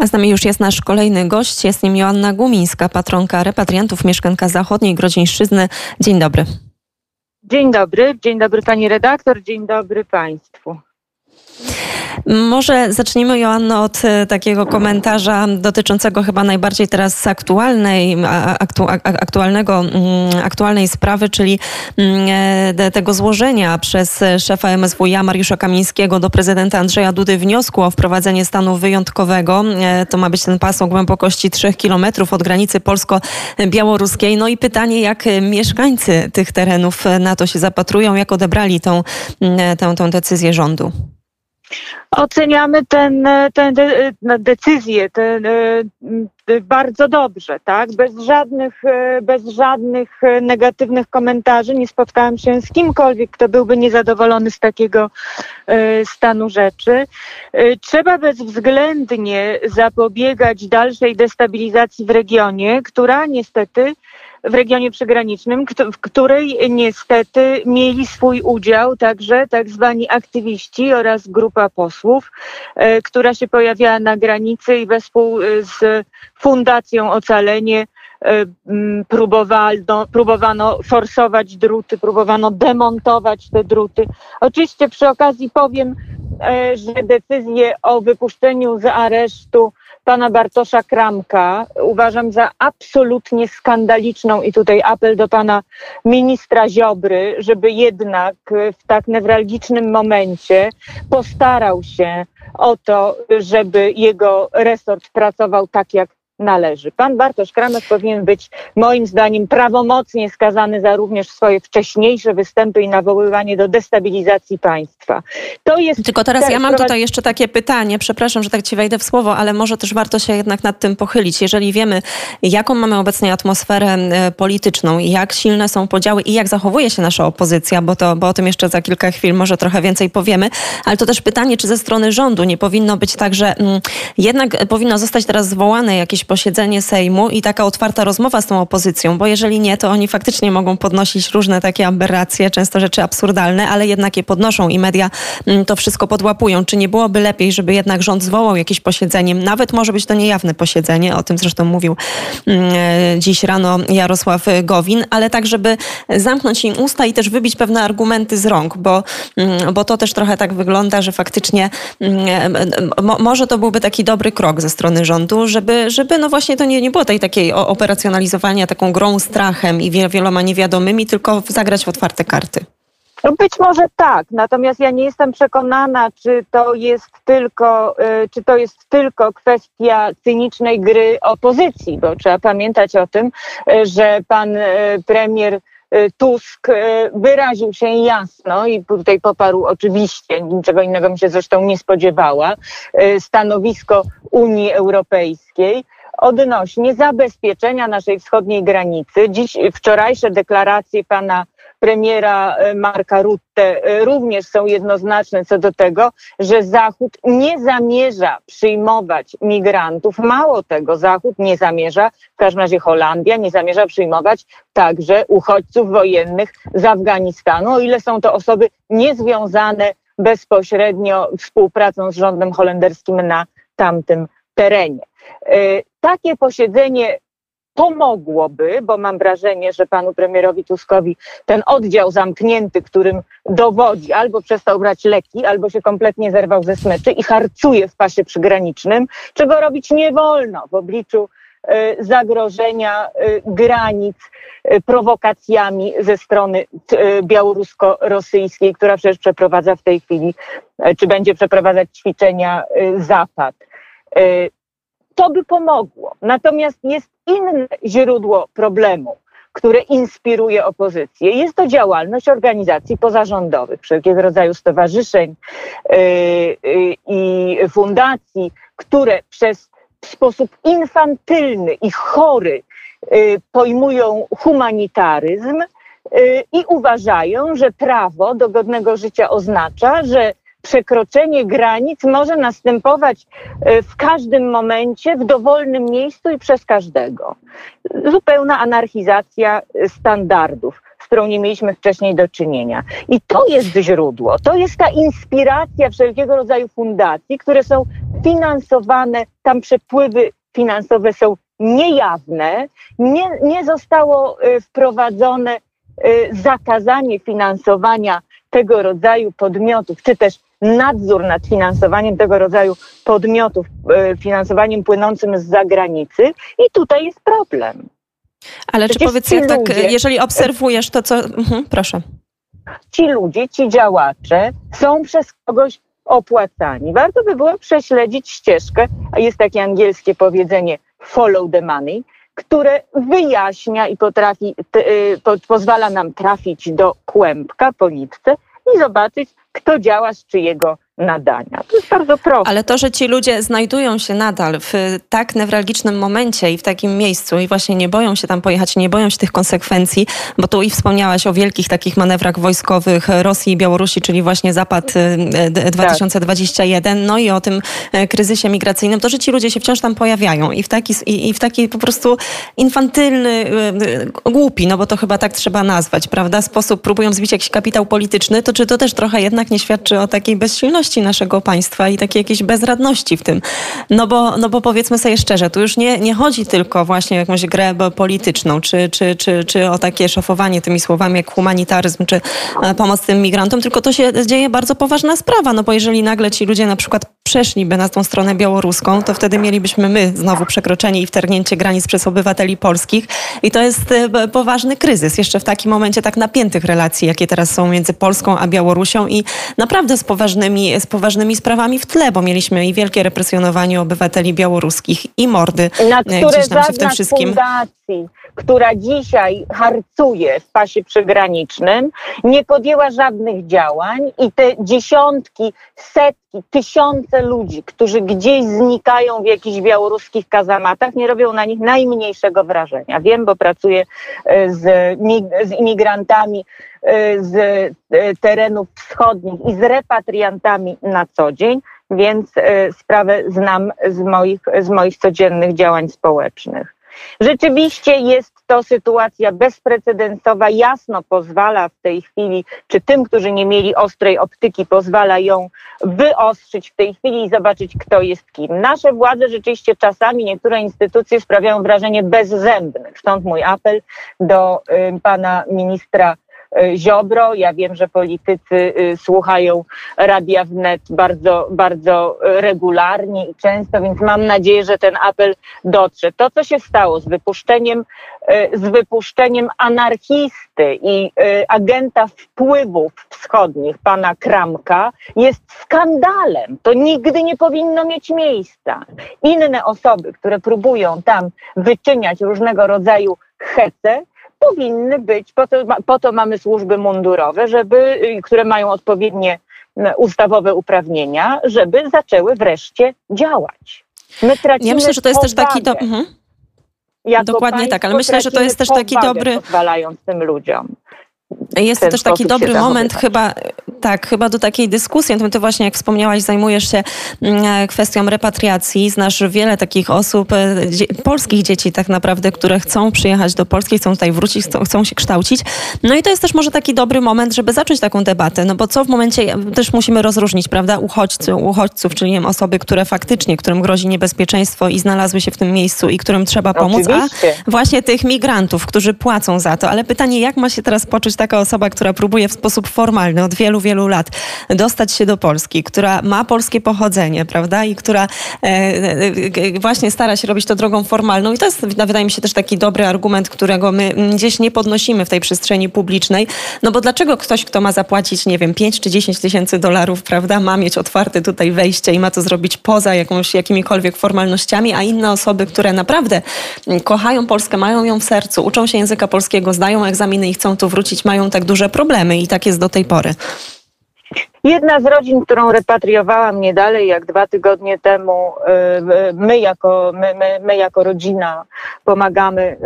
A z nami już jest nasz kolejny gość. Jest nim Joanna Gumińska, patronka repatriantów, mieszkanka zachodniej Grodzieńszczyzny. Dzień dobry. Dzień dobry, dzień dobry pani redaktor, dzień dobry państwu. Może zacznijmy, Joanno, od e, takiego komentarza dotyczącego chyba najbardziej teraz aktualnej, aktu, aktualnego, mm, aktualnej sprawy, czyli mm, e, tego złożenia przez szefa MSWiA Mariusza Kamińskiego do prezydenta Andrzeja Dudy wniosku o wprowadzenie stanu wyjątkowego. E, to ma być ten pas o głębokości 3 kilometrów od granicy polsko-białoruskiej. No i pytanie, jak mieszkańcy tych terenów na to się zapatrują, jak odebrali tą, mm, tę, tę decyzję rządu? Oceniamy tę decyzję ten, e, bardzo dobrze, tak? Bez żadnych, e, bez żadnych negatywnych komentarzy. Nie spotkałam się z kimkolwiek, kto byłby niezadowolony z takiego e, stanu rzeczy. Trzeba bezwzględnie zapobiegać dalszej destabilizacji w regionie, która niestety w regionie przygranicznym, w której niestety mieli swój udział także tak zwani aktywiści oraz grupa posłów, e, która się pojawiała na granicy i wespół e, z Fundacją Ocalenie e, próbowano, próbowano forsować druty, próbowano demontować te druty. Oczywiście przy okazji powiem, że decyzję o wypuszczeniu z aresztu pana Bartosza Kramka uważam za absolutnie skandaliczną i tutaj apel do pana ministra Ziobry, żeby jednak w tak newralgicznym momencie postarał się o to, żeby jego resort pracował tak, jak należy. Pan Bartosz Kramek powinien być moim zdaniem prawomocnie skazany za również swoje wcześniejsze występy i nawoływanie do destabilizacji państwa. To jest Tylko teraz ja mam tutaj jeszcze takie pytanie, przepraszam, że tak ci wejdę w słowo, ale może też warto się jednak nad tym pochylić. Jeżeli wiemy, jaką mamy obecnie atmosferę e, polityczną, jak silne są podziały i jak zachowuje się nasza opozycja, bo, to, bo o tym jeszcze za kilka chwil może trochę więcej powiemy, ale to też pytanie, czy ze strony rządu nie powinno być tak, że mm, jednak powinno zostać teraz zwołane jakieś posiedzenie Sejmu i taka otwarta rozmowa z tą opozycją, bo jeżeli nie, to oni faktycznie mogą podnosić różne takie aberracje, często rzeczy absurdalne, ale jednak je podnoszą i media mm, to wszystko podłapują. Czy nie byłoby lepiej, żeby jednak rząd zwołał jakieś posiedzenie, nawet może być to niejawne posiedzenie, o tym zresztą mówił mm, e, dziś rano Jarosław Gowin, ale tak, żeby zamknąć im usta i też wybić pewne argumenty z rąk, bo, mm, bo to też trochę tak wygląda, że faktycznie e, może to byłby taki dobry krok ze strony rządu, żeby, żeby no właśnie to nie, nie było tej takiej operacjonalizowania taką grą strachem i wieloma niewiadomymi, tylko zagrać w otwarte karty. No być może tak, natomiast ja nie jestem przekonana, czy to jest tylko, y, czy to jest tylko kwestia cynicznej gry opozycji, bo trzeba pamiętać o tym, y, że pan y, premier Tusk wyraził się jasno i tutaj poparł oczywiście, niczego innego mi się zresztą nie spodziewała, stanowisko Unii Europejskiej odnośnie zabezpieczenia naszej wschodniej granicy. Dziś wczorajsze deklaracje pana premiera e, Marka Rutte e, również są jednoznaczne co do tego, że Zachód nie zamierza przyjmować migrantów. Mało tego, Zachód nie zamierza, w każdym razie Holandia nie zamierza przyjmować także uchodźców wojennych z Afganistanu, o ile są to osoby niezwiązane bezpośrednio współpracą z rządem holenderskim na tamtym terenie. E, takie posiedzenie pomogłoby, bo mam wrażenie, że panu premierowi Tuskowi ten oddział zamknięty, którym dowodzi, albo przestał brać leki, albo się kompletnie zerwał ze smyczy i harcuje w pasie przygranicznym, czego robić nie wolno w obliczu e, zagrożenia e, granic prowokacjami ze strony białorusko-rosyjskiej, która przecież przeprowadza w tej chwili, czy będzie przeprowadzać ćwiczenia Zapad to by pomogło. Natomiast jest inne źródło problemu, które inspiruje opozycję. Jest to działalność organizacji pozarządowych, wszelkiego rodzaju stowarzyszeń yy, yy, i fundacji, które przez sposób infantylny i chory pojmują humanitaryzm i uważają, że prawo do godnego życia oznacza, że przekroczenie granic może następować e, w każdym momencie, w dowolnym miejscu i przez każdego. Zupełna anarchizacja standardów z którą nie mieliśmy wcześniej do czynienia. I to jest źródło, to jest ta inspiracja wszelkiego rodzaju fundacji, które są finansowane, tam przepływy finansowe są niejawne, nie, nie zostało y, wprowadzone zakazanie finansowania tego rodzaju podmiotów, czy też nadzór nad finansowaniem tego rodzaju podmiotów, y, finansowaniem płynącym z zagranicy i tutaj jest problem. Ale Przecież czy powiedz, jak tak, jeżeli obserwujesz to, co... Mhm, proszę. Ci ludzie, ci działacze są przez kogoś opłacani. Warto by było prześledzić ścieżkę, a jest takie angielskie powiedzenie follow the money, które wyjaśnia i potrafi, y, po, pozwala nam trafić do kłębka po nitce i zobaczyć, kto działa z czyjego nadania. To jest bardzo proste. Ale to, że ci ludzie znajdują się nadal w tak newralgicznym momencie i w takim miejscu i właśnie nie boją się tam pojechać, nie boją się tych konsekwencji, bo tu i wspomniałaś o wielkich takich manewrach wojskowych Rosji i Białorusi, czyli właśnie Zapad 2021, tak. no i o tym e, kryzysie migracyjnym, to, że ci ludzie się wciąż tam pojawiają i w taki, i, i w taki po prostu infantylny, e, głupi, no bo to chyba tak trzeba nazwać, prawda, sposób próbują zbić jakiś kapitał polityczny, to czy to też trochę jednak nie świadczy o takiej bezsilności naszego państwa i takiej jakiejś bezradności w tym. No bo, no bo powiedzmy sobie szczerze, tu już nie, nie chodzi tylko właśnie o jakąś grę polityczną, czy, czy, czy, czy o takie szofowanie tymi słowami jak humanitaryzm, czy e, pomoc tym migrantom, tylko to się dzieje bardzo poważna sprawa, no bo jeżeli nagle ci ludzie na przykład przeszliby na tą stronę białoruską, to wtedy mielibyśmy my znowu przekroczenie i wtargnięcie granic przez obywateli polskich i to jest e, poważny kryzys, jeszcze w takim momencie tak napiętych relacji, jakie teraz są między Polską a Białorusią i naprawdę z poważnymi z poważnymi sprawami w tle, bo mieliśmy i wielkie represjonowanie obywateli białoruskich i mordy na które gdzieś tam się w tym wszystkim... Fundacji, która dzisiaj harcuje w pasie przygranicznym, nie podjęła żadnych działań i te dziesiątki, setki, tysiące ludzi, którzy gdzieś znikają w jakichś białoruskich kazamatach, nie robią na nich najmniejszego wrażenia. Wiem, bo pracuję e, z, z imigrantami e, z e, terenów wschodnich i z repatriantami na co dzień, więc sprawę znam z moich, z moich codziennych działań społecznych. Rzeczywiście jest to sytuacja bezprecedensowa, jasno pozwala w tej chwili, czy tym, którzy nie mieli ostrej optyki, pozwala ją wyostrzyć w tej chwili i zobaczyć, kto jest kim. Nasze władze rzeczywiście czasami, niektóre instytucje sprawiają wrażenie bezzębnych. Stąd mój apel do y, pana ministra Ziobro. Ja wiem, że politycy y, słuchają Radia Wnet bardzo, bardzo regularnie i często, więc mam nadzieję, że ten apel dotrze. To, co się stało z wypuszczeniem, e, z wypuszczeniem anarchisty i e, agenta wpływów wschodnich, pana Kramka, jest skandalem. To nigdy nie powinno mieć miejsca. Inne osoby, które próbują tam wyczyniać różnego rodzaju hece, powinny być, po to, po to mamy służby mundurowe, żeby, y, które mają odpowiednie ustawowe uprawnienia, żeby zaczęły wreszcie działać. My tracimy ja myślę, że to jest też taki do... Mhm. Dokładnie tak, ale myślę, że to jest też taki dobry. Pozwalając tym ludziom. Jest to też taki dobry moment chyba, tak, chyba do takiej dyskusji. Ty właśnie, jak wspomniałaś, zajmujesz się mm, kwestią repatriacji. Znasz wiele takich osób, e, polskich dzieci tak naprawdę, które chcą przyjechać do Polski, chcą tutaj wrócić, chcą, chcą się kształcić. No i to jest też może taki dobry moment, żeby zacząć taką debatę. No bo co w momencie, też musimy rozróżnić, prawda, uchodźców, uchodźców czyli wiem, osoby, które faktycznie, którym grozi niebezpieczeństwo i znalazły się w tym miejscu i którym trzeba pomóc, Oczywiście. a właśnie tych migrantów, którzy płacą za to. Ale pytanie, jak ma się teraz poczuć taka osoba, która próbuje w sposób formalny od wielu, wielu lat dostać się do Polski, która ma polskie pochodzenie, prawda, i która e, e, właśnie stara się robić to drogą formalną. I to jest, wydaje mi się, też taki dobry argument, którego my gdzieś nie podnosimy w tej przestrzeni publicznej. No bo dlaczego ktoś, kto ma zapłacić, nie wiem, 5 czy 10 tysięcy dolarów, prawda, ma mieć otwarte tutaj wejście i ma to zrobić poza jakąś, jakimikolwiek formalnościami, a inne osoby, które naprawdę kochają Polskę, mają ją w sercu, uczą się języka polskiego, zdają egzaminy i chcą tu wrócić, mają tak duże problemy i tak jest do tej pory. Jedna z rodzin, którą repatriowałam nie dalej jak dwa tygodnie temu, y, my jako, my, my, my jako rodzina pomagamy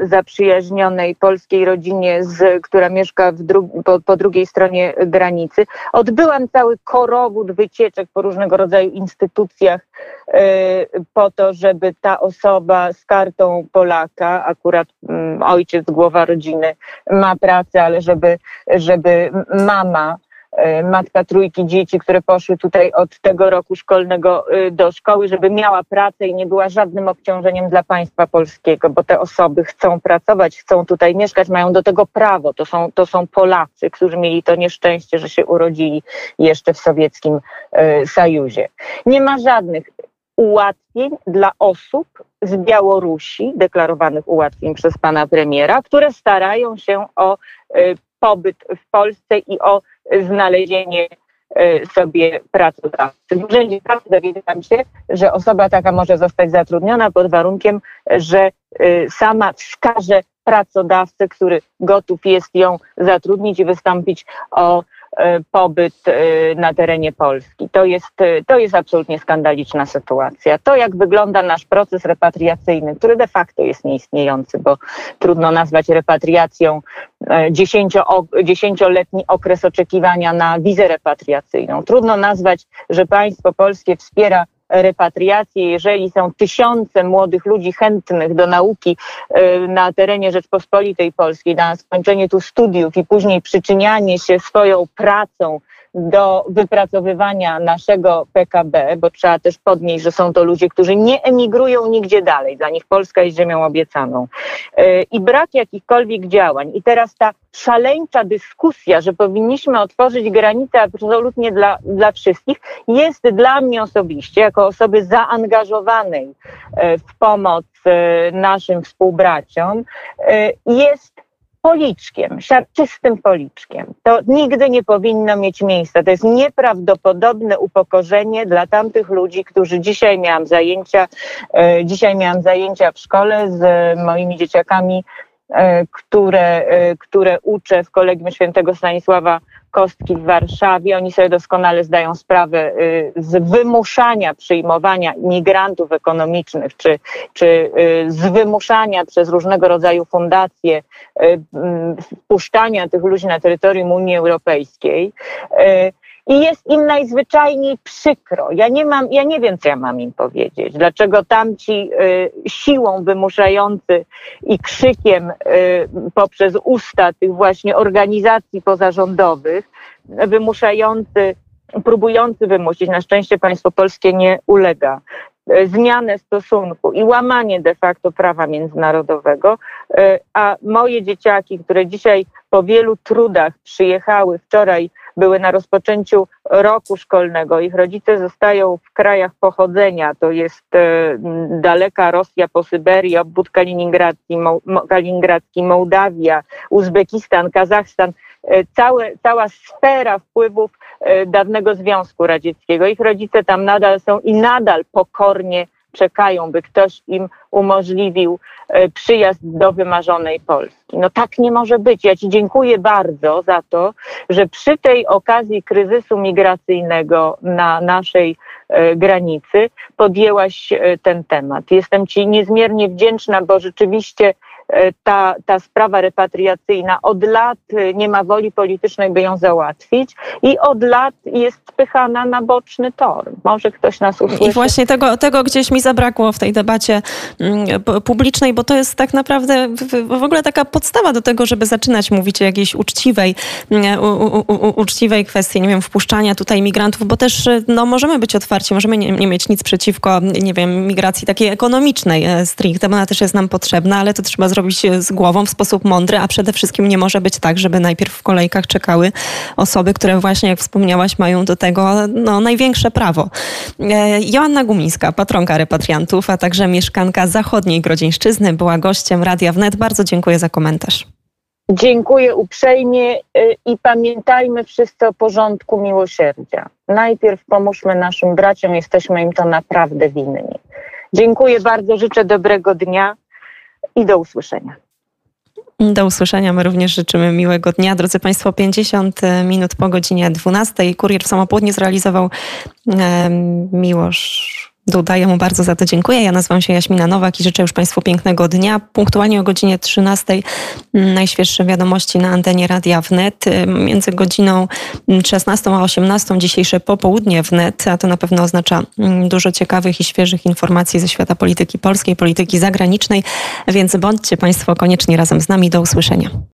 y, zaprzyjaźnionej polskiej rodzinie, z, która mieszka dru- po, po, drugiej stronie granicy. Odbyłam cały korowód wycieczek po różnego rodzaju instytucjach y, po to, żeby ta osoba z kartą Polaka, akurat mm, ojciec, głowa rodziny ma pracę, ale żeby, żeby mama matka trójki dzieci, które poszły tutaj od tego roku szkolnego do szkoły, żeby miała pracę i nie była żadnym obciążeniem dla państwa polskiego, bo te osoby chcą pracować, chcą tutaj mieszkać, mają do tego prawo. To są, to są Polacy, którzy mieli to nieszczęście, że się urodzili jeszcze w sowieckim Sojuzie. Nie ma żadnych ułatwień dla osób z Białorusi, deklarowanych ułatwień przez pana premiera, które starają się o pobyt w Polsce i o znalezienie y, sobie pracodawcy. W urzędzie pracy dowiedziałam się, że osoba taka może zostać zatrudniona pod warunkiem, że y, sama wskaże pracodawcę, który gotów jest ją zatrudnić i wystąpić o E, pobyt e, na terenie Polski. To jest, e, to jest absolutnie skandaliczna sytuacja. To, jak wygląda nasz proces repatriacyjny, który de facto jest nieistniejący, bo trudno nazwać repatriacją dziesięcioletni okres oczekiwania na wizę repatriacyjną. Trudno nazwać, że państwo polskie wspiera repatriację, jeżeli są tysiące młodych ludzi chętnych do nauki e, na terenie Rzeczpospolitej Polskiej, na skończenie tu studiów i później przyczynianie się swoją pracą do wypracowywania naszego PKB, bo trzeba też podnieść, że są to ludzie, którzy nie emigrują nigdzie dalej. Dla nich Polska jest ziemią obiecaną. E, I brak jakichkolwiek działań. I teraz ta szaleńcza dyskusja, że powinniśmy otworzyć granice absolutnie dla, dla wszystkich, jest dla mnie osobiście, jako osoby zaangażowanej e, w pomoc e, naszym współbraciom, jest policzkiem, siarczystym policzkiem. To nigdy nie powinno mieć miejsca. To jest nieprawdopodobne upokorzenie dla tamtych ludzi, którzy dzisiaj miałam zajęcia, e, dzisiaj miałam zajęcia w szkole z moimi dzieciakami, e, które, e, które uczę w Kolegium Świętego Stanisława Kostki w Warszawie. Oni sobie doskonale zdają sprawę y, z wymuszania przyjmowania imigrantów ekonomicznych, czy, czy y, z wymuszania przez różnego rodzaju fundacje y, wpuszczania tych ludzi na terytorium Unii Europejskiej. I jest im najzwyczajniej przykro. Ja nie mam, ja nie wiem, co ja mam im powiedzieć. Dlaczego tamci y, siłą wymuszający i krzykiem y, poprzez usta tych właśnie organizacji pozarządowych, wymuszający, próbujący wymusić, na szczęście państwo polskie nie ulega, y, zmianę stosunku i łamanie de facto prawa międzynarodowego, y, a moje dzieciaki, które dzisiaj po wielu trudach przyjechały wczoraj były na rozpoczęciu roku szkolnego. Ich rodzice zostają w krajach pochodzenia, to jest e, daleka Rosja po Syberii, obwód kaliningradzki, kaliningradzki Mołdawia, Uzbekistan, Kazachstan. E, całe, cała sfera wpływów e, dawnego Związku Radzieckiego. Ich rodzice tam nadal są i nadal pokornie czekają, by ktoś im umożliwił e, przyjazd do wymarzonej Polski. No tak nie może być. Ja Ci dziękuję bardzo za to, że przy tej okazji kryzysu migracyjnego na naszej e, granicy podjęłaś e, ten temat. Jestem Ci niezmiernie wdzięczna, bo rzeczywiście ta, ta sprawa repatriacyjna od lat e, nie ma woli politycznej, by ją załatwić i od lat jest spychana na boczny tor. Może ktoś nas usłyszy. I właśnie tego, tego gdzieś mi zabrakło w tej debacie mm, publicznej, bo to jest tak naprawdę w ogóle taka podstawa do tego, żeby zaczynać mówić o jakiejś uczciwej, mm, u, u, u, uczciwej kwestii, nie wiem, wpuszczania tutaj migrantów, bo też no, możemy być otwarci, możemy nie, nie mieć nic przeciwko, nie wiem, migracji takiej ekonomicznej e, stricte, bo ona też jest nam potrzebna, ale to trzeba zrobić z głową w sposób mądry, a przede wszystkim nie może być tak, żeby najpierw w kolejkach czekały osoby, które właśnie, jak wspomniałaś, mają do tego no, największe prawo. E, Joanna Gumińska, patronka repatriantów, a także mieszkanka zachodniej Grodzieńszczyzny, była gościem Radia Wnet. Bardzo dziękuję za komentarz. Dziękuję uprzejmie e, i pamiętajmy wszyscy o porządku miłosierdzia. Najpierw pomóżmy naszym braciom, jesteśmy im to naprawdę winni. Dziękuję bardzo, życzę dobrego dnia i do usłyszenia. Do usłyszenia. My również życzymy miłego dnia. Drodzy Państwo, 50 minut po godzinie 12. Kurier w samopołudnie zrealizował e, Miłosz Duda. Ja mu bardzo za to dziękuję. Ja nazywam się Jaśmina Nowak i życzę już Państwu pięknego dnia. Punktualnie o godzinie 13 mm, najświeższe wiadomości na antenie Radia Wnet. Y, między godziną 16 a 18 dzisiejsze popołudnie Wnet, a to na pewno oznacza mm, dużo ciekawych i świeżych informacji ze świata polityki polskiej, polityki zagranicznej, więc bądźcie Państwo koniecznie razem z nami. Do usłyszenia.